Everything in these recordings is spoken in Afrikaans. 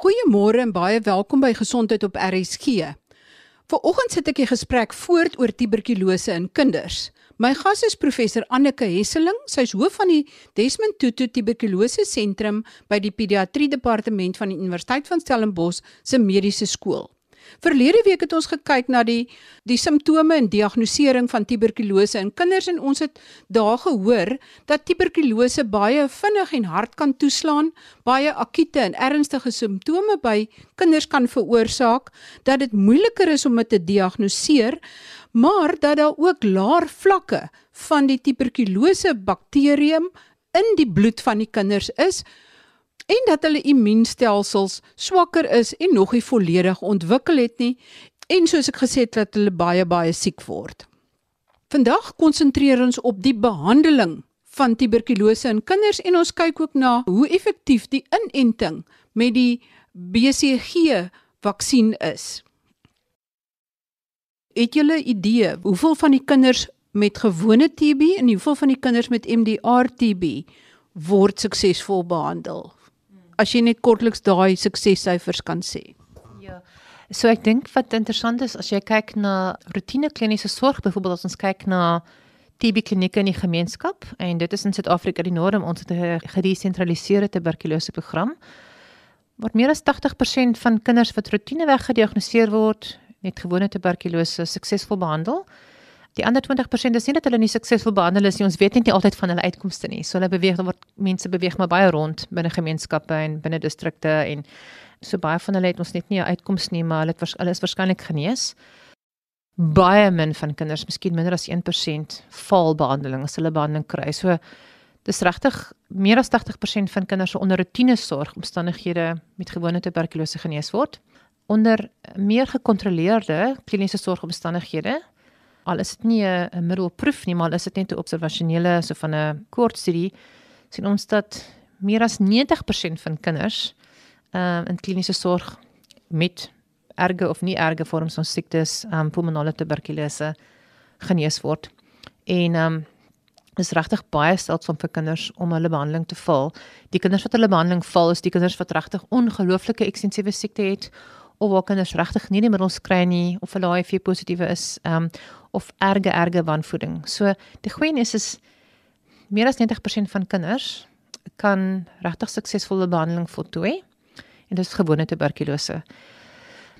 Goeiemôre en baie welkom by Gesondheid op RSG. Vanoggend sit ek 'n gesprek voort oor tuberkulose in kinders. My gas is professor Anneke Hesseling. Sy is hoof van die Desmond Tutu Tuberkulose Sentrum by die Pediatrie Departement van die Universiteit van Stellenbosch se Mediese Skool. Verlede week het ons gekyk na die die simptome en diagnostisering van tuberkulose in kinders en ons het daar gehoor dat tuberkulose baie vinnig en hard kan toeslaan, baie akute en ernstige simptome by kinders kan veroorsaak, dat dit moeiliker is om dit te diagnoseer, maar dat daar ook laer vlakke van die tuberkulose bakterium in die bloed van die kinders is en dat hulle immuunstelsels swakker is en nog nie volledig ontwikkel het nie en soos ek gesê het dat hulle baie baie siek word. Vandag konsentreer ons op die behandeling van tuberkulose in kinders en ons kyk ook na hoe effektief die inenting met die BCG vaksin is. Het julle idee hoeveel van die kinders met gewone TB en hoeveel van die kinders met MDR TB word suksesvol behandel? As jy net kortliks daai suksessyfers kan sê. Ja. So ek dink wat interessant is as jy kyk na rotine kliniese sorg byvoorbeeld as ons kyk na TB klinieke in die gemeenskap en dit is in Suid-Afrika die norm ons het 'n gedesentraliseerde tuberkulose program waar meer as 80% van kinders wat rotineweg gediagnoseer word net gewone tuberkulose suksesvol behandel. Die ander 20% is nie dat hulle nie suksesvol behandel is nie. Ons weet net nie altyd van hulle uitkomste nie. So hulle beweeg dan word mense beweeg maar baie rond binne gemeenskappe en binne distrikte en so baie van hulle het ons net nie 'n uitkoms nie, maar hulle het hulle is waarskynlik genees. Baie min van kinders, miskien minder as 1% val behandeling as hulle behandeling kry. So dis regtig meer as 80% van kinders onder rotine sorg omstandighede met gewone tuberkulose genees word. Onder meer gekontroleerde kliniese sorgomstandighede al is dit nie 'n middelproef nie, maar is dit net 'n observasionele so van 'n kort studie sien ons dat meer as 90% van kinders ehm uh, in kliniese sorg met erge of nie erge vorms van siektes, ehm um, pulmonale tuberkulose genees word. En ehm um, is regtig baie seldsom vir kinders om hulle behandeling te val. Die kinders wat hulle behandeling val is die kinders wat regtig ongelooflike ekstensiewe siekte het of waar kinders regtig nie die middels kry nie of hulle HIV positiewe is, ehm um, of erge erge wanvoeding. So die goeie nuus is meer as 90% van kinders kan regtig suksesvolle behandeling voltooi en dit is gewone tuberkulose.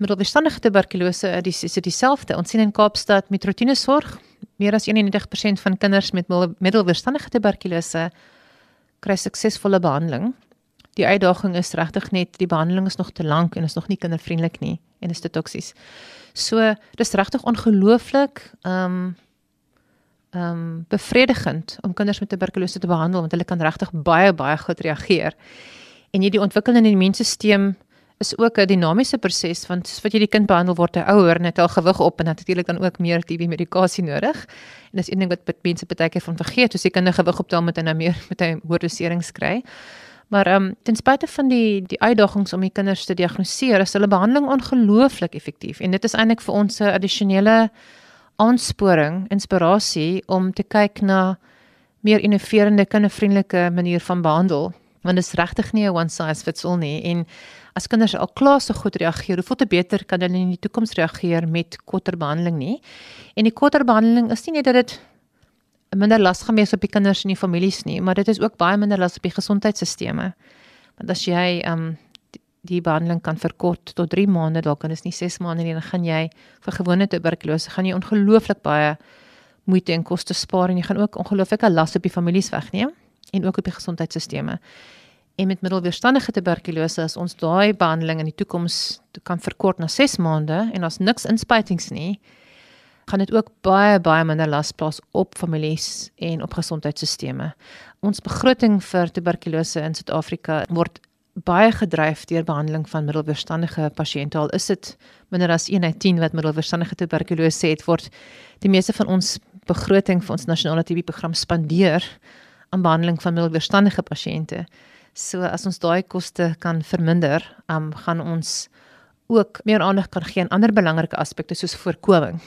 Middelverstandige tuberkulose is dit dieselfde. Ons sien in Kaapstad met rotinesorg meer as 91% van kinders met middelverstandige tuberkulose kry suksesvolle behandeling. Die uitdaging is regtig net die behandeling is nog te lank en is nog nie kindervriendelik nie en is te toksies. So dis regtig ongelooflik um um bevredigend om kinders met tuberkulose te behandel want hulle kan regtig baie baie goed reageer. En hierdie ontwikkeling in die immuunstelsel is ook 'n dinamiese proses want soos wat jy die kind behandel word hy ouer en het al gewig op en natuurlik dan ook meer TB medikasie nodig. En dis een ding wat mense baie keer van vergeet, as jy kinders gewig optel met en nou meer met 'n hoë doserings kry. Maar ehm um, ten spyte van die die uitdagings om die kinders te diagnoseer, is hulle behandeling ongelooflik effektief en dit is eintlik vir ons 'n addisionele aansporing, inspirasie om te kyk na meer innoverende kindervriendelike manier van behandel. Want dit is regtig nie 'n one size fits all nie en as kinders al klaar so goed reageer, hoeveel te beter kan hulle in die toekoms reageer met korter behandeling nie. En die korter behandeling is nie net dat dit minder las gaan wees op die kinders en die families nie, maar dit is ook baie minder las op die gesondheidstelsels. Want as jy um die behandeling kan verkort tot 3 maande, dalk kan dit nie 6 maande nie, dan gaan jy vir gewone tuberkulose gaan jy ongelooflik baie moeite en koste spaar en jy gaan ook ongelooflike las op die families wegneem en ook op die gesondheidstelsels. En met middelweerstandige tuberkulose as ons daai behandeling in die toekoms kan verkort na 6 maande en as niks inspuitings nie, gaan dit ook baie baie minder las plaas op families en op gesondheidstelsels. Ons begroting vir tuberkulose in Suid-Afrika word baie gedryf deur behandeling van middelverstandige pasiënte. Al is dit minder as 1 uit 10 wat middelverstandige tuberkulose het, word die meeste van ons begroting vir ons nasionale TB-program spandeer aan behandeling van middelverstandige pasiënte. So as ons daai koste kan verminder, um, gaan ons ook meer aandag kan gee aan ander belangrike aspekte soos voorkoming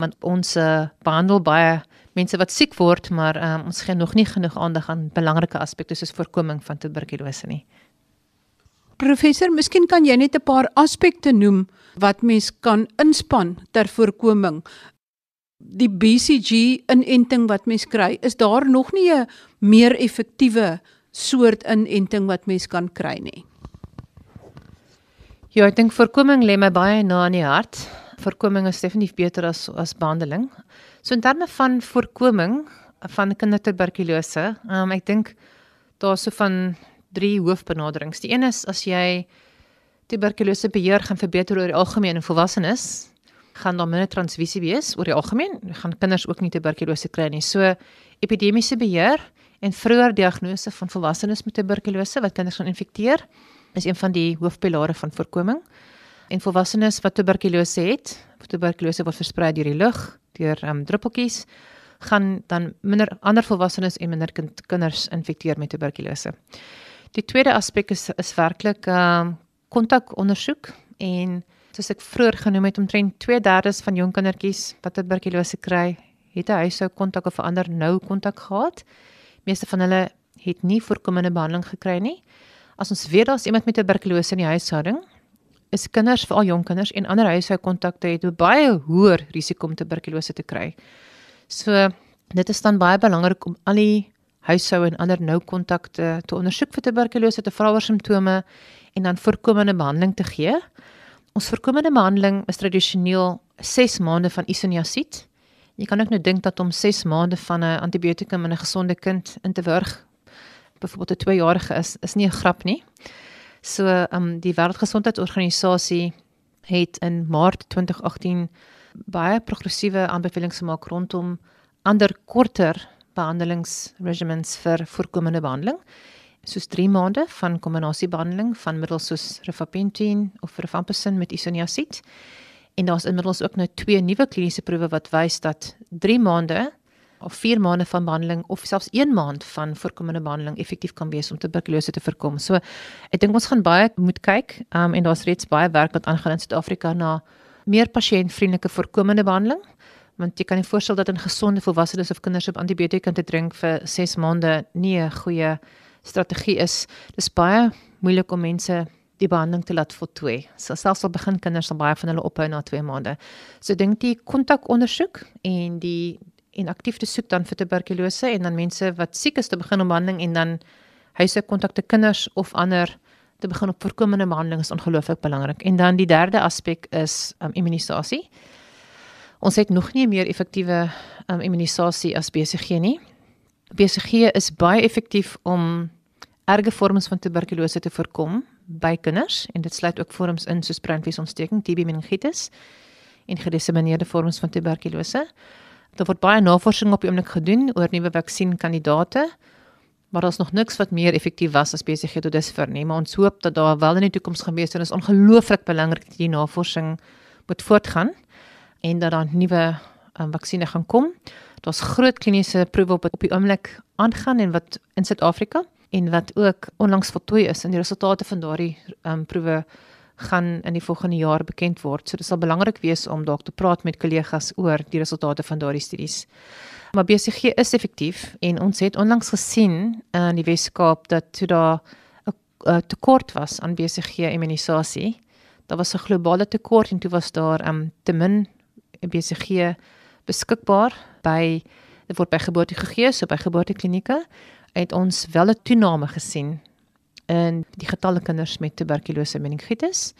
want ons uh, behandel baie mense wat siek word, maar um, ons gee nog nie genoeg aandag aan belangrike aspekte soos voorkoming van tuberkulose nie. Professor, miskien kan jy net 'n paar aspekte noem wat mens kan inspann ter voorkoming. Die BCG inenting wat mens kry, is daar nog nie 'n meer effektiewe soort inenting wat mens kan kry nie. Ja, ek dink voorkoming lê my baie na in die hart. Voorkoming is definitief beter as as behandeling. So in terme van voorkoming van kindertuberkulose, um, ek dink daar's so van drie hoofbenaderings. Die een is as jy tuberkulose beheer gaan verbeter oor die algemeen in volwassenes, gaan daar minder transmissie wees oor die algemeen, gaan kinders ook nie tuberkulose kry nie. So epidemiese beheer en vroeër diagnose van volwassenes met tuberkulose wat kinders gaan infekteer is een van die hoofpilare van voorkoming. En volwassenes wat tuberkulose het, tuberkulose word versprei deur die lug, deur um, druppeltjies, gaan dan minder ander volwassenes en minder kind, kinders infekteer met tuberkulose. Die tweede aspek is is werklik um kontakondersoek en soos ek vroeër genoem het omtrent 2/3 van jong kindertjies wat tuberkulose kry, het 'n huishou kontak of ander nou kontak gehad. Meeste van hulle het nie voorkomende behandeling gekry nie. As ons weet daar's iemand met tuberkulose in die huishouding, is kinders, veral jong kinders en ander huishoukontakte het baie hoër risiko om tuberkulose te kry. So dit is dan baie belangrik om al die huishou en ander nou kontakte te ondersoek vir tuberkulose te vra oor simptome en dan voorkomende behandeling te gee. Ons voorkomende behandeling is tradisioneel 6 maande van isoniazid. Jy kan ook nou dink dat om 6 maande van 'n antibiotikum in 'n gesonde kind in te wurg, byvoorbeeld 'n 2-jarige is, is nie 'n grap nie. So, ehm um, die Wêreldgesondheidsorganisasie het in Maart 2018 baie progressiewe aanbevelings gemaak rondom ander korter behandelingsregimens vir voorkomende behandeling soos 3 maande van kombinasiebehandeling van middels soos rifampicin of rifampicin met isoniazid. En daar's inmiddels ook nou twee nuwe kliniese proewe wat wys dat 3 maande of 4 maande van behandeling of selfs 1 maand van voorkomende behandeling effektief kan wees om tuberkulose te voorkom. So ek dink ons gaan baie moet kyk um, en daar's reeds baie werk wat aangaan in Suid-Afrika na meer pasiëntvriendelike voorkomende behandeling want jy kan nie voorstel dat 'n gesonde volwassenes of kinders op antibiotika te drink vir 6 maande nie 'n goeie strategie is. Dis baie moeilik om mense die behandeling te laat voltooi. So selfs al begin kinders dan baie van hulle ophou na 2 maande. So dink die kontakondersoek en die en aktief te soek dan vir tuberkulose en dan mense wat siek is te begin om behandeling en dan huise kontakte kinders of ander te begin op voorkomende behandeling is ongelooflik belangrik. En dan die derde aspek is um, immunisasie. Ons het nog nie meer effektiewe um, immunisasie as BCG nie. BCG is baie effektief om erge vorms van tuberkulose te voorkom by kinders en dit sluit ook vorms in soos breinvliesontsteking, TB meningitis en gedissemineerde vorms van tuberkulose. Daar word baie navorsing op die oomblik gedoen oor nuwe vaksinkandidate, maar daar's nog niks wat meer effektief was as BCG tot dusver nie, maar ons hoop dat daar wel in die toekoms gaan wees en is ongelooflik belangrik dat die navorsing moet voortgaan en dat daar nuwe um, vaksines gaan kom. Daar's groot kliniese proewe op op die oomblik aangaan en wat in Suid-Afrika en wat ook onlangs voltooi is en die resultate van daardie um, proewe gaan in die volgende jaar bekend word. So dit sal belangrik wees om dalk te praat met kollegas oor die resultate van daardie studies. Maar BCG is effektief en ons het onlangs gesien in die Weskaap dat toe daar 'n tekort was aan BCG immunisasie. Daar was 'n globale tekort en toe was daar um, te min BCG beskikbaar by dit word by geboorte gegee, so by geboorteklinieke het ons wel 'n toename gesien in die getalle kinders met tuberkulose meningitis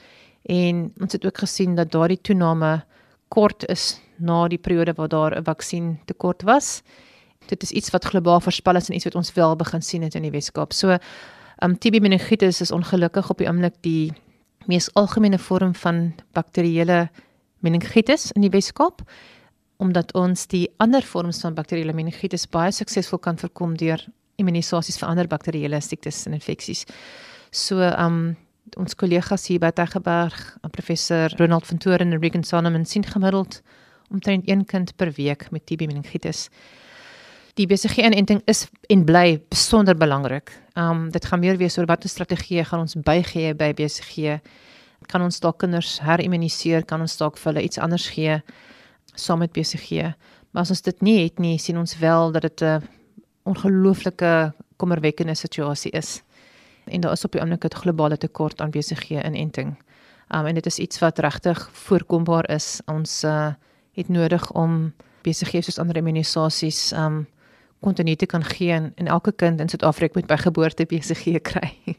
en ons het ook gesien dat daardie toename kort is na die periode waar daar 'n vaksin tekort was. Dit is iets wat globaal voorspel is en iets wat ons wel begin sien het in die Weskaap. So, um TB meningitis is ongelukkig op die oomblik die mees algemene vorm van bakterieële meningitis in die Weskaap omdat ons die ander vorms van bakterieële meningitis baie suksesvol kan voorkom deur immunisasies vir ander bakterieële siektes en infeksies. So um ons kollegas hier by Teggeberg, professor Ronald van Toren en Regan Sonneman sien gemiddeld omtrent een kind per week met TB meningitis. Die BCG-inenting is en bly besonder belangrik. Um dit gaan meer wees oor watter strategie gaan ons bygee by BCG. Kan ons dalk kinders herimmuniseer, kan ons dalk vir hulle iets anders gee saam met BCG. Maar as ons dit nie het nie, sien ons wel dat dit 'n uh, ongelooflike kommerwekkende situasie is. en daar is op die oomblik 'n globale tekort aan BCG inenting. Um en dit is iets wat regtig voorkombaar is. Ons uh, het nodig om BCG soos ander immunisasies um kontinu te kan gee en, en elke kind in Suid-Afrika moet by geboorte BCG kry.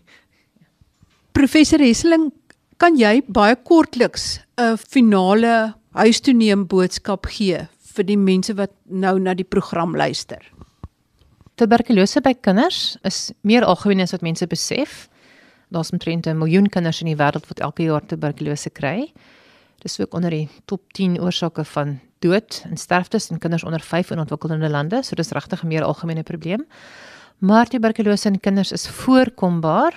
Professor Hesseling, kan jy baie kortliks 'n finale huistoeneem boodskap gee vir die mense wat nou na die program luister? Tuberkulose by kinders is meer algemeen as wat mense besef. Daar's omtrent 'n miljoen kinders in die wêreld wat elke jaar tuberkulose kry. Dis ook onder die top 10 oorsake van dood en sterftes in kinders onder 5 in ontwikkelende lande, so dis regtig 'n meer algemene probleem. Maar tuberkulose in kinders is voorkombaar.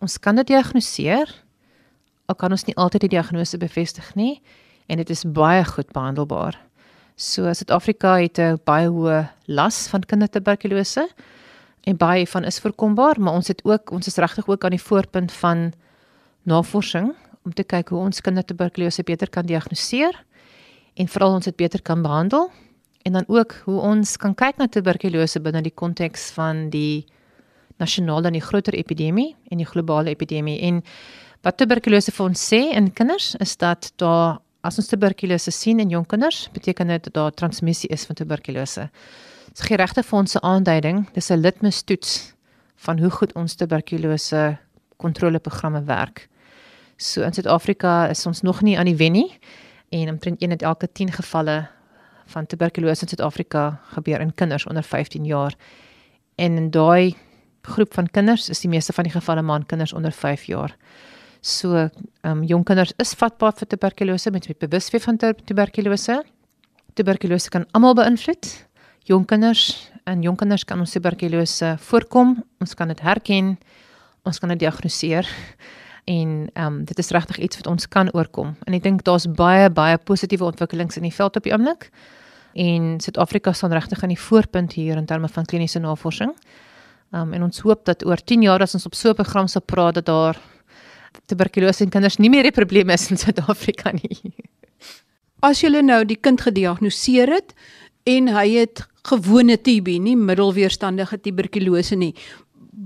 Ons kan dit diagnoseer. Al kan ons nie altyd die diagnose bevestig nie en dit is baie goed behandelbaar. So Suid-Afrika het 'n baie hoë las van kindertuberkulose en baie van is voorkombaar, maar ons het ook ons is regtig ook aan die voorpunt van navorsing om te kyk hoe ons kindertuberkulose beter kan diagnoseer en veral ons dit beter kan behandel en dan ook hoe ons kan kyk na tuberkulose binne die konteks van die nasionale en die groter epidemie en die globale epidemie. En wat tuberkulose vir ons sê in kinders is dat daar as ons tuberkulose sien in jong kinders, beteken dit dat daar transmissie is van tuberkulose. Dit gee regte vir ons 'n aanduiding, dis 'n litmustoets van hoe goed ons tuberkulose kontroleprogramme werk. So in Suid-Afrika is ons nog nie aan die wen nie en omtrent 1 uit elke 10 gevalle van tuberkulose in Suid-Afrika gebeur in kinders onder 15 jaar. En in daai groep van kinders is die meeste van die gevalle maar in kinders onder 5 jaar. So, ehm um, jong kinders is vatbaar vir tuberkulose met bewus wees van tuberkulose. Tuberkulose kan almal beïnvloed. Jong kinders en jong kinders kan ons tuberkulose voorkom. Ons kan dit herken. Ons kan dit diagnoseer. En ehm um, dit is regtig iets wat ons kan oorkom. En ek dink daar's baie baie positiewe ontwikkelings in die veld op die oomblik. En Suid-Afrika staan regtig aan die voorpunt hier in terme van kliniese navorsing. Ehm um, en ons hoop dat oor 10 jaar as ons op so 'n program sal praat dat daar tuberkulose in kinders nie meer 'n probleem is in Suid-Afrika nie. As jy nou die kind gediagnoseer het en hy het gewone TB, nie middelweerstandige tuberkulose nie,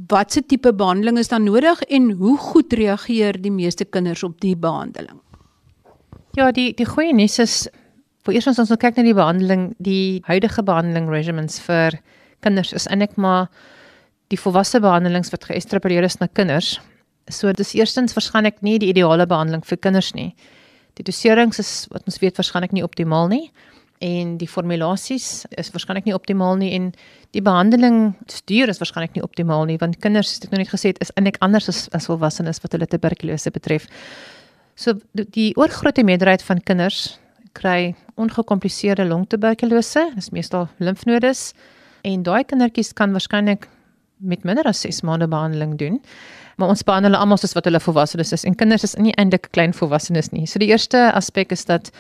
watse tipe behandeling is dan nodig en hoe goed reageer die meeste kinders op die behandeling? Ja, die die goeie nuus is vir eers ons ons kyk na die behandeling, die huidige behandeling regimens vir kinders is eintlik maar die volwasse behandelings wat geëstrapoleer is na kinders So dis eerstens waarskynlik nie die ideale behandeling vir kinders nie. Die doserings is wat ons weet waarskynlik nie optimaal nie. En die formulasies is waarskynlik nie optimaal nie. En die behandeling stuur is waarskynlik nie optimaal nie. Want kinders het ek nou net gesê is eintlik anders as as volwassenes wat hulle tuberkulose betref. So die oorgrootste meerderheid van kinders kry ongekompliseerde longtuberkulose, dis meestal limfnodes en daai kindertjies kan waarskynlik met minder as 6 maande behandeling doen maar ons behandel hulle almal soos wat hulle volwassenes is en kinders is nie eintlik klein volwassenes nie. So die eerste aspek is dat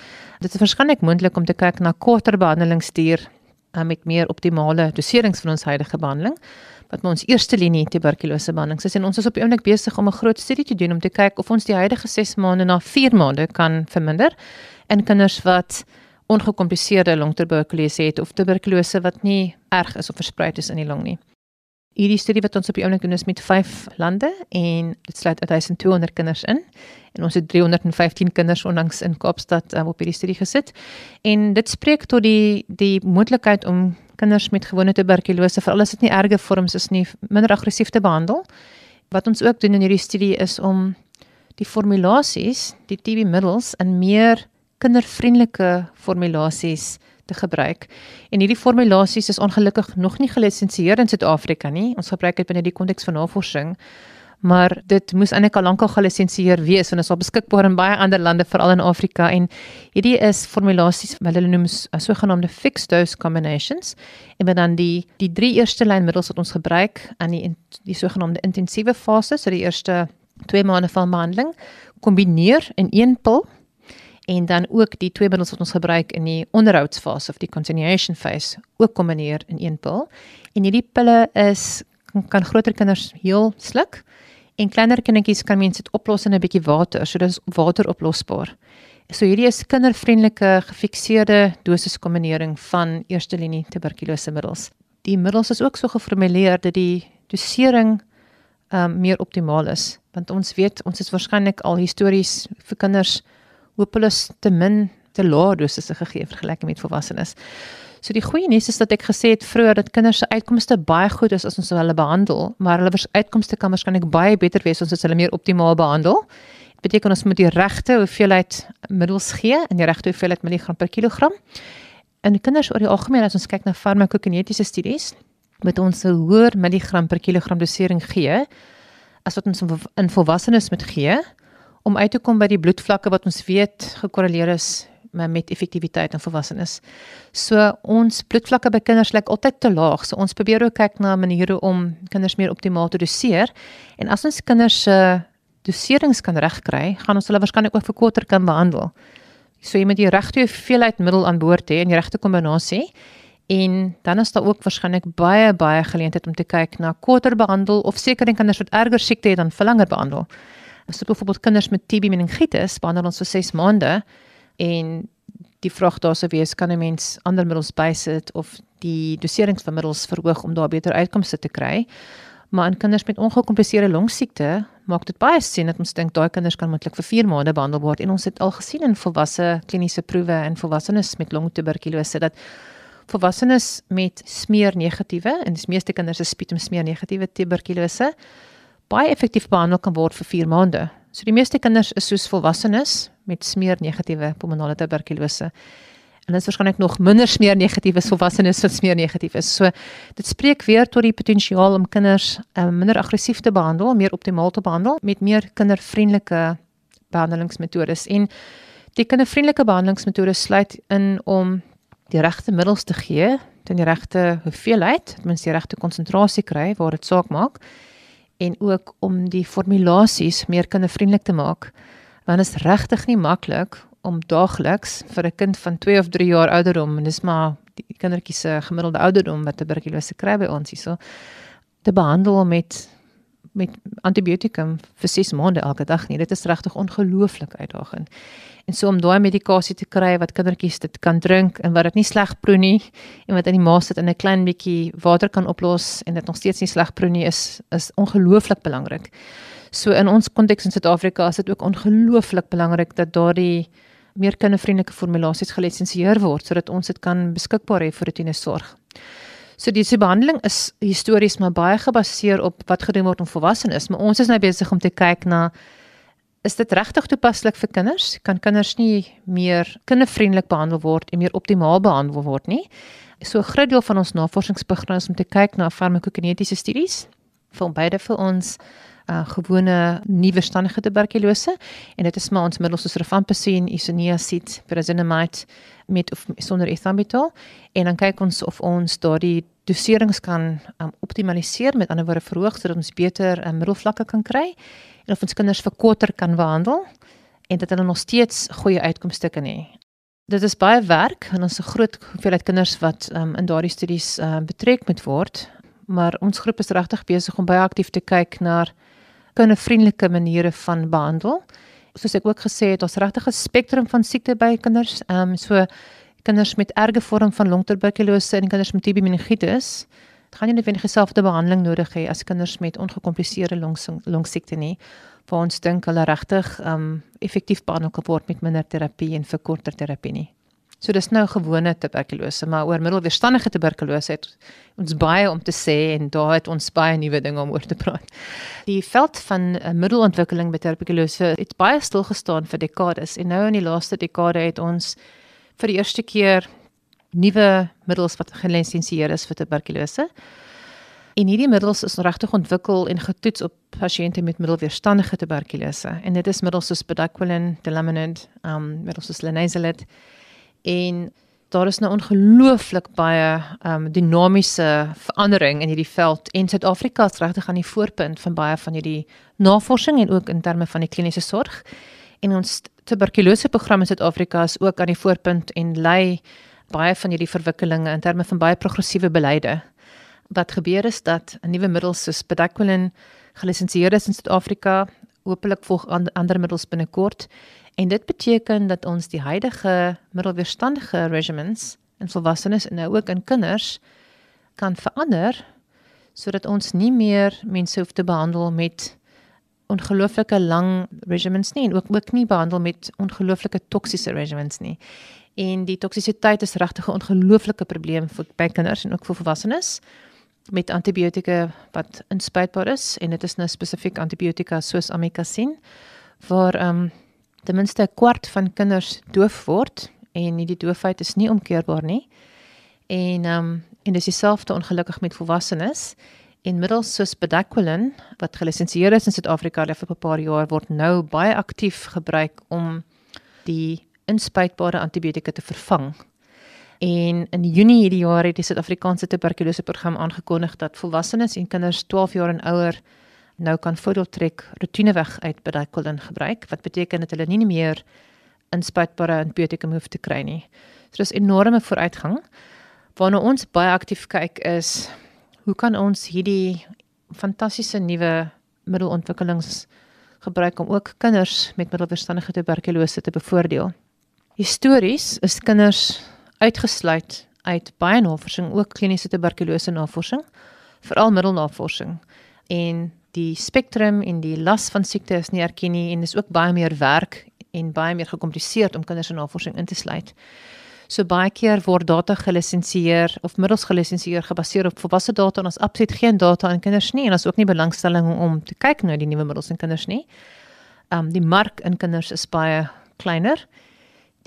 dit is waarskynlik moontlik om te kyk na korter behandelingsduur uh, met meer optimale doserings van ons huidige behandeling wat ons eerste linie tuberkulose behandeling is en ons is op die oomblik besig om 'n groot studie te doen om te kyk of ons die huidige 6 maande na 4 maande kan verminder in kinders wat ongekompliseerde longtuberkulose het of tuberkulose wat nie erg is of versprei is in die long nie. Hierdie studie wat ons op die oomblik doen is met 5 lande en dit sluit 1200 kinders in en ons het 315 kinders onlangs in Kaapstad um, op hierdie studie gesit. En dit spreek tot die die moontlikheid om kinders met gewone tuberkulose, veral as dit nie erge vorms is nie, minder aggressief te behandel. Wat ons ook doen in hierdie studie is om die formulasies, die TB-middels in meer kindervriendelike formulasies te gebruik. En hierdie formulasies is ongelukkig nog nie gelisensieer in Suid-Afrika nie. Ons gebruik dit binne die konteks van navorsing. Maar dit moes eintlik al lank al gelisensieer wees want dit is al beskikbaar in baie ander lande veral in Afrika en hierdie is formulasies wat hulle noem as sogenaamde fixed dose combinations en dan die die drie eerste lynmiddels wat ons gebruik aan die die sogenaamde intensiewe fase so die eerste 2 maande van behandeling kombineer in een pil en dan ook die twee middels wat ons gebruik in die onderhoudsfase of die continuation phase ook kombineer in een pil. En hierdie pille is kan, kan groter kinders heel sluk en kleiner kindertjies kan mens dit oplos in 'n bietjie water, so dit is wateroplosbaar. So hierdie is kindervriendelike gefikseerde dosis kombinering van eerste linie tuberkulose middels. Die middels is ook so geformuleer dat die dosering um, meer optimaal is want ons weet ons is waarskynlik al histories vir kinders hopeloos te min te lae dosisse gegee vergelyking met volwassenes. So die goeie nuus is dat ek gesê het vroeër dat kinders se uitkomste baie goed is as ons hulle behandel, maar hulle uitkomste kan waarskynlik baie beter wees as ons hulle meer optimaal behandel. Dit beteken ons moet die regte hoeveelheid middels gee in die regte hoeveelheid milligram per kilogram. En kinders oor die algemeen as ons kyk na farmakokinetiese studies, moet ons 'n hoër milligram per kilogram dosering gee as wat ons in volwassenes moet gee om uit te kom by die bloedvlakke wat ons weet gekorreleer is met effektiwiteit in volwassenes. So ons bloedvlakke by kinders lyk altyd te laag. So ons probeer ook kyk na maniere om kinders meer optimaal te doseer. En as ons kinders se doserings kan regkry, gaan ons hulle waarskynlik ook vir korter kan behandel. So jy moet die regte hoeveelheid middel aan boord hê en die regte kombinasie. En dan is daar ook waarskynlik baie baie geleenthede om te kyk na korter behandel of seker dan kinders wat erger siekte het dan verlanger behandel. As jy byvoorbeeld kinders met TB meningitis behandel ons vir 6 maande en die vraag daar sou wees kan 'n mens ander middels bysit of die doserings van middels verhoog om daar beter uitkomste te kry. Maar in kinders met ongekompliseerde longsiekte maak dit baie sin dat ons dink daai kinders kan moontlik vir 4 maande behandel word en ons het al gesien in volwasse kliniese proewe en volwassenes met longtuberkulose dat volwassenes met smeer negatiewe en die meeste kinders is sputum smeer negatiewe tuberkulose baie effektief behandel kan word vir 4 maande. So die meeste kinders is soos volwassenes met smeer negatiewe pulmonale tuberkulose. En dit is waarskynlik nog minder smeer negatief as volwassenes wat smeer negatief is. So dit spreek weer tot die potensiaal om kinders um, minder aggressief te behandel, meer optimaal te behandel met meer kindervriendelike behandelingsmetodes. En die kindervriendelike behandelingsmetodes sluit in om die regte middels te gee, ten die regte hoeveelheid, ten minste die regte konsentrasie kry waar dit saak maak en ook om die formulasies meer kindervriendelik te maak. Want dit is regtig nie maklik om daagliks vir 'n kind van 2 of 3 jaar ouderdom en dis maar die kindertjie se gemiddelde ouderdom wat tuberkulose kry by ons hierso te behandel met met antibiotikum vir 6 maande elke dag nie. Dit is regtig ongelooflik uitdagend. En so om daai medikasie te kry wat kindertjies dit kan drink en wat dit nie sleg proe nie en wat in die maag sit in 'n klein bietjie water kan oplos en dit nog steeds nie sleg proe nie is is ongelooflik belangrik. So in ons konteks in Suid-Afrika is dit ook ongelooflik belangrik dat daardie meer kindervriendelike formulasies gelisensieer word sodat ons dit kan beskikbaar hê vir rotine sorg. So die se behandeling is histories maar baie gebaseer op wat gedoen word om volwassenes, maar ons is nou besig om te kyk na is dit regtig toepaslik vir kinders? Kan kinders nie meer kindervriendelik behandel word en meer optimaal behandel word nie? So 'n groot deel van ons navorsingsprogram is om te kyk na farmakokinetiese studies van beide vir ons uh gewone nuwe standige tuberkulose en dit is maar ons middels soos rifampicin, isoniazid, pyrazinamide met of sonder ethambutol en dan kyk ons of ons daardie doserings kan um, optimaliseer met ander woorde verhoog sodat ons beter um, middelvlakke kan kry en of ons kinders vir korter kan behandel en dat hulle nog steeds goeie uitkomste kan hê. Dit is baie werk en ons 'n groot hoeveelheid kinders wat um, in daardie studies uh, betrek moet word, maar ons groep is regtig besig om baie aktief te kyk na kindervriendelike maniere van behandel. Soos ek ook gesê het, ons regtig 'n spektrum van siekte by kinders, ehm um, so kinders met erge vorm van longtuberkulose en kinders met TB meningitis gaan nie noodwendig dieselfde behandeling nodig hê as kinders met ongekompliseerde longsiekte nie. Waar ons dink hulle regtig um effektief behandel kan word met minder terapie en verkorter terapie nie. So dis nou gewone tuberkulose, maar oor middelweerstandige tuberkulose het ons baie om te sê en daar het ons baie nuwe dinge om oor te praat. Die veld van uh, middelontwikkeling by tuberkulose het baie stil gestaan vir dekades en nou in die laaste dekade het ons vir die eerste keer nuwe middels wat gelisensieer is vir tuberkulose. En hierdie middels is regtig ontwikkel en getoets op pasiënte met middelweerstandige tuberkulose. En dit is middels soos bedaquiline, delaminid, um middels soos linezolid. En daar is nou ongelooflik baie um dinamiese verandering in hierdie veld en Suid-Afrika is regtig aan die voorpunt van baie van hierdie navorsing en ook in terme van die kliniese sorg. En ons tuberkulose program in Suid-Afrika is ook aan die voorpunt en lei baie van hierdie verwikkelinge in terme van baie progressiewe beleide. Wat gebeur is dat 'n nuwe middels soos bedaquiline gelisensieer is in Suid-Afrika, hopelik volg ander middels binnekort en dit beteken dat ons die huidige middelweerstandige regimens in volwassenes en nou ook in kinders kan verander sodat ons nie meer mense hoef te behandel met ongelooflike lang regimens nie en ook ook nie behandel met ongelooflike toksiese regimens nie. En die toksisiteit is regtig 'n ongelooflike probleem vir by kinders en ook vir volwassenes met antibiotika wat inspuitbaar is en dit is nou spesifiek antibiotika soos amikacin waar ehm um, ten minste 'n kwart van kinders doof word en die doofheid is nie omkeerbaar nie. En ehm um, en dis dieselfde ongelukkig met volwassenes. En middels soos bedakwilin wat gelisensieer is in Suid-Afrika vir 'n paar jaar word nou baie aktief gebruik om die inspuitbare antibiotika te vervang. En in Junie hierdie jaar het die Suid-Afrikaanse tuberkulose program aangekondig dat volwassenes en kinders 12 jaar en ouer nou kan voordeel trek rotineweg uit bedakwilin gebruik wat beteken dat hulle nie meer inspuitbare antibiotika hoef te kry nie. So dis enorme vooruitgang. Waarna ons baie aktief kyk is hoe kan ons hierdie fantastiese nuwe middelontwikkelings gebruik om ook kinders met middelverstandige tuberkulose te bevoordeel. Histories is kinders uitgesluit uit baie navorsing, ook kliniese tuberkulose navorsing, veral middelnavorsing. En die spektrum en die las van siekte is nie erken nie en dis ook baie meer werk en baie meer gekompliseerd om kinders in navorsing in te sluit. So baie keer word data gelisensieer of middels gelisensieer gebaseer op volwasse data en ons absoluut geen data in kinders nie en ons ook nie belangstelling om te kyk na die nuwe middels in kinders nie. Um die mark in kinders is baie kleiner.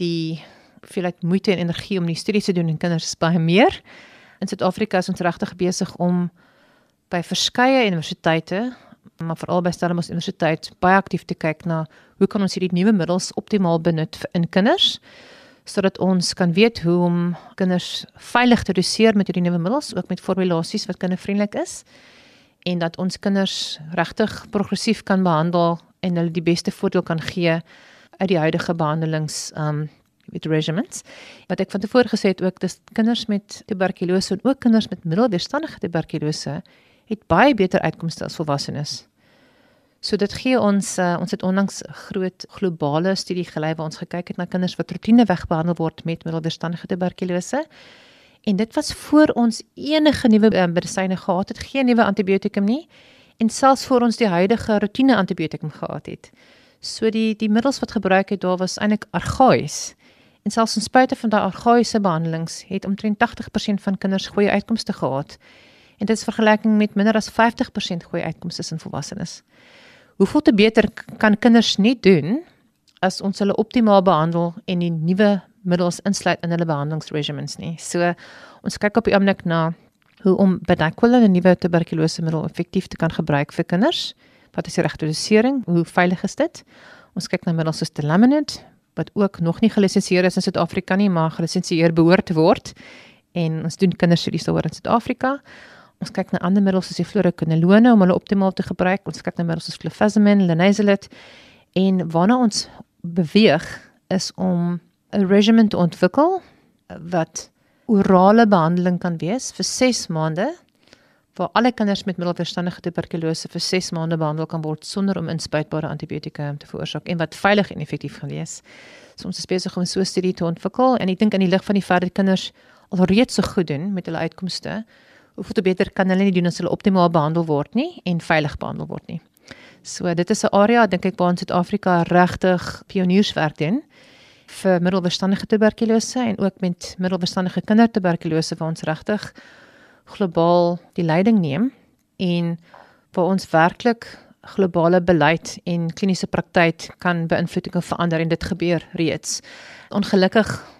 Die hoeveelheid moeite en energie om die studies te doen in kinders is baie meer. In Suid-Afrika is ons regtig besig om by verskeie universiteite maar veral by Stellenbosch Universiteit baie aktief te kyk na hoe kan ons hierdie nuwe middels optimaal benut in kinders sodat ons kan weet hoe om kinders veilig te doseer met hierdie nuwe middels, ook met formulasies wat kindervriendelik is en dat ons kinders regtig progressief kan behandel en hulle die beste voordeel kan gee uit die huidige behandelings um met regimens. Wat ek van tevore gesê het ook, dis kinders met tuberkulose en ook kinders met middelweerstandige tuberkulose het baie beter uitkomste as volwassenes. So dit gee ons uh, ons het onlangs groot globale studie gelei waar ons gekyk het na kinders wat rotineweg behandel word met middelweerstandige tuberkulose. En dit was voor ons enige nuwe uh, medisyne gehad het, geen nuwe antibiotikum nie en selfs voor ons die huidige rotine antibiotikum gehad het. So die die middels wat gebruik het daar was eintlik argaïs. En selfs in spite van daai argaïese behandelings het omtrent 80% van kinders goeie uitkomste gehad. En dit is vergelyking met minder as 50% goeie uitkomste in volwassenes hoeveel te beter kan kinders nie doen as ons hulle optimaal behandel en die nuwe middels insluit in hulle behandelingsregimens nie. So ons kyk op die oomblik na hoe om bedakwil 'n nuwe tuberkulose middel effektief te kan gebruik vir kinders. Wat is die regte dosering? Hoe veilig is dit? Ons kyk na middels soos Telaminid wat ook nog nie gelisensieer is in Suid-Afrika nie, maar gelisensieer behoort te word. En ons doen kinderstudies daaroor in Suid-Afrika. Ons kyk na ander middels soos die fluoroquinolone om hulle optimaal te gebruik. Ons kyk na middels soos clofazimine, linezolid en waarna ons beweeg is om 'n regimen te ontwikkel wat orale behandeling kan wees vir 6 maande waar alle kinders met middelverstandige tuberkulose vir 6 maande behandel kan word sonder om inspuitbare antibiotika te veroorsaak en wat veilig en effektief gaan wees. So ons is besig om so 'n studie te ontwikkel en ek dink in die lig van die feit dat kinders alreeds so goed doen met hulle uitkomste hoeveel te beter kan hulle nie doen as hulle optimaal behandel word nie en veilig behandel word nie. So dit is 'n area dink ek waar in Suid-Afrika regtig pionierswerk doen vir middelverstandige tuberkulose en ook met middelverstandige kindertuberkulose waar ons regtig globaal die leiding neem en waar ons werklik globale beleid en kliniese praktyk kan beïnvloed en verander en dit gebeur reeds. Ongelukkig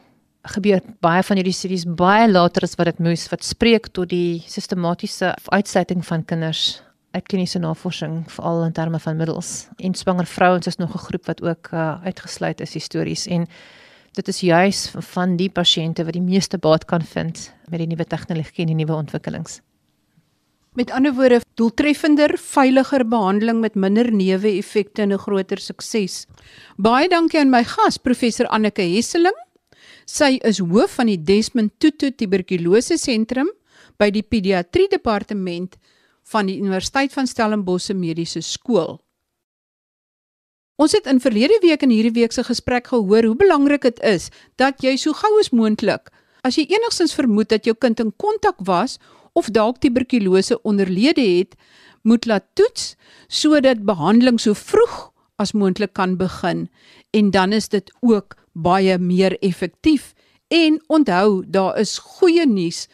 gebeur baie van hierdie studies baie later as wat dit moes wat spreek tot die sistematiese uitsluiting van kinders uit kliniese navorsing veral in terme van middels en swanger vrouens is nog 'n groep wat ook uh, uitgesluit is histories en dit is juis van die pasiënte wat die meeste baat kan vind met die nuwe tegnologie en die nuwe ontwikkelings. Met ander woorde, doeltreffender, veiliger behandeling met minder neeweffekte en 'n groter sukses. Baie dankie aan my gas, professor Anneke Hesseling. Sy is hoof van die Desmond Tutu Tuberkulose Sentrum by die Pediatrie Departement van die Universiteit van Stellenbosch Mediese Skool. Ons het in verlede week en hierdie week se gesprek gehoor hoe belangrik dit is dat jy so gou as moontlik, as jy enigstens vermoed dat jou kind in kontak was of dalk tuberkulose onderlede het, moet laat toets sodat behandeling so vroeg as moontlik kan begin en dan is dit ook baie meer effektief. En onthou, daar is goeie nuus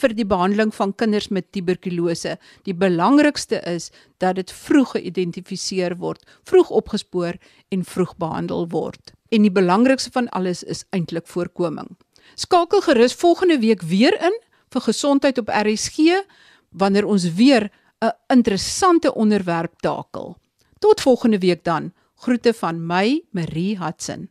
vir die behandeling van kinders met tuberkulose. Die belangrikste is dat dit vroeg geïdentifiseer word, vroeg opgespoor en vroeg behandel word. En die belangrikste van alles is eintlik voorkoming. Skakel gerus volgende week weer in vir gesondheid op RSG wanneer ons weer 'n interessante onderwerp takel. Tot volgende week dan. Groete van my, Marie Hudson.